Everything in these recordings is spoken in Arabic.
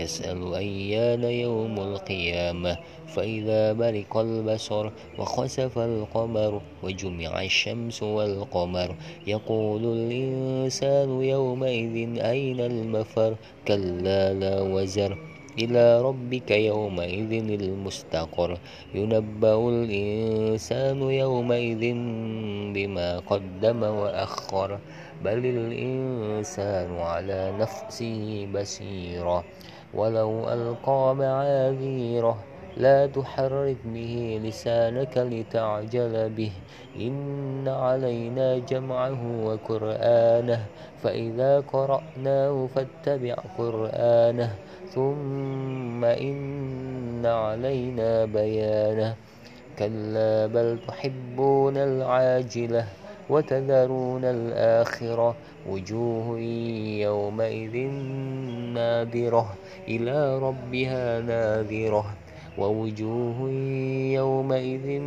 يسأل أيان يوم القيامة. فإذا برق البصر وخسف القمر وجمع الشمس والقمر يقول الإنسان يومئذ أين المفر؟ كلا لا وزر. إلى ربك يومئذ المستقر. ينبأ الإنسان يومئذ بما قدم وأخر. بل الإنسان على نفسه بصيرا ولو ألقى معاذيره لا تحرك به لسانك لتعجل به. إن علينا جمعه وقرآنه. فإذا قرأناه فاتبع قرآنه. ثم إن علينا بيانه. كلا بل تحبون العاجلة وتذرون الآخرة. وجوه يومئذ نادرة. إلى ربها ناذرة ووجوه يومئذ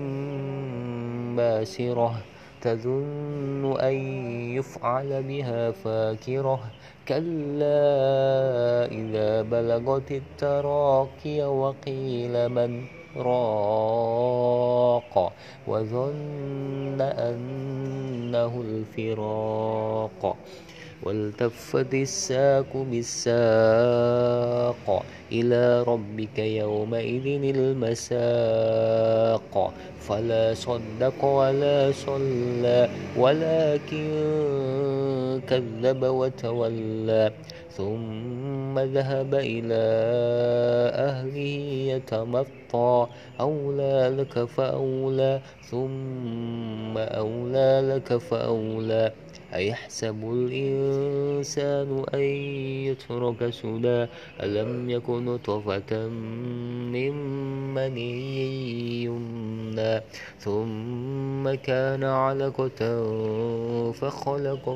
باسرة تظن أن يفعل بها فاكرة. كلا إذا بلغت التراقي وقيل من راق وظن أنه الفراق. والتفت الساق بالساق إلى ربك يومئذ المساق. فلا صدق ولا صلى ولكن كذب وتولى ثم ذهب إلى أهله يتمطى. أولى لك فأولى ثم أولى لك فأولى. أيحسب الإنسان أن يترك سدى؟ ألم يكن نطفة من مني يمنى؟ ثم كان علقة فخلق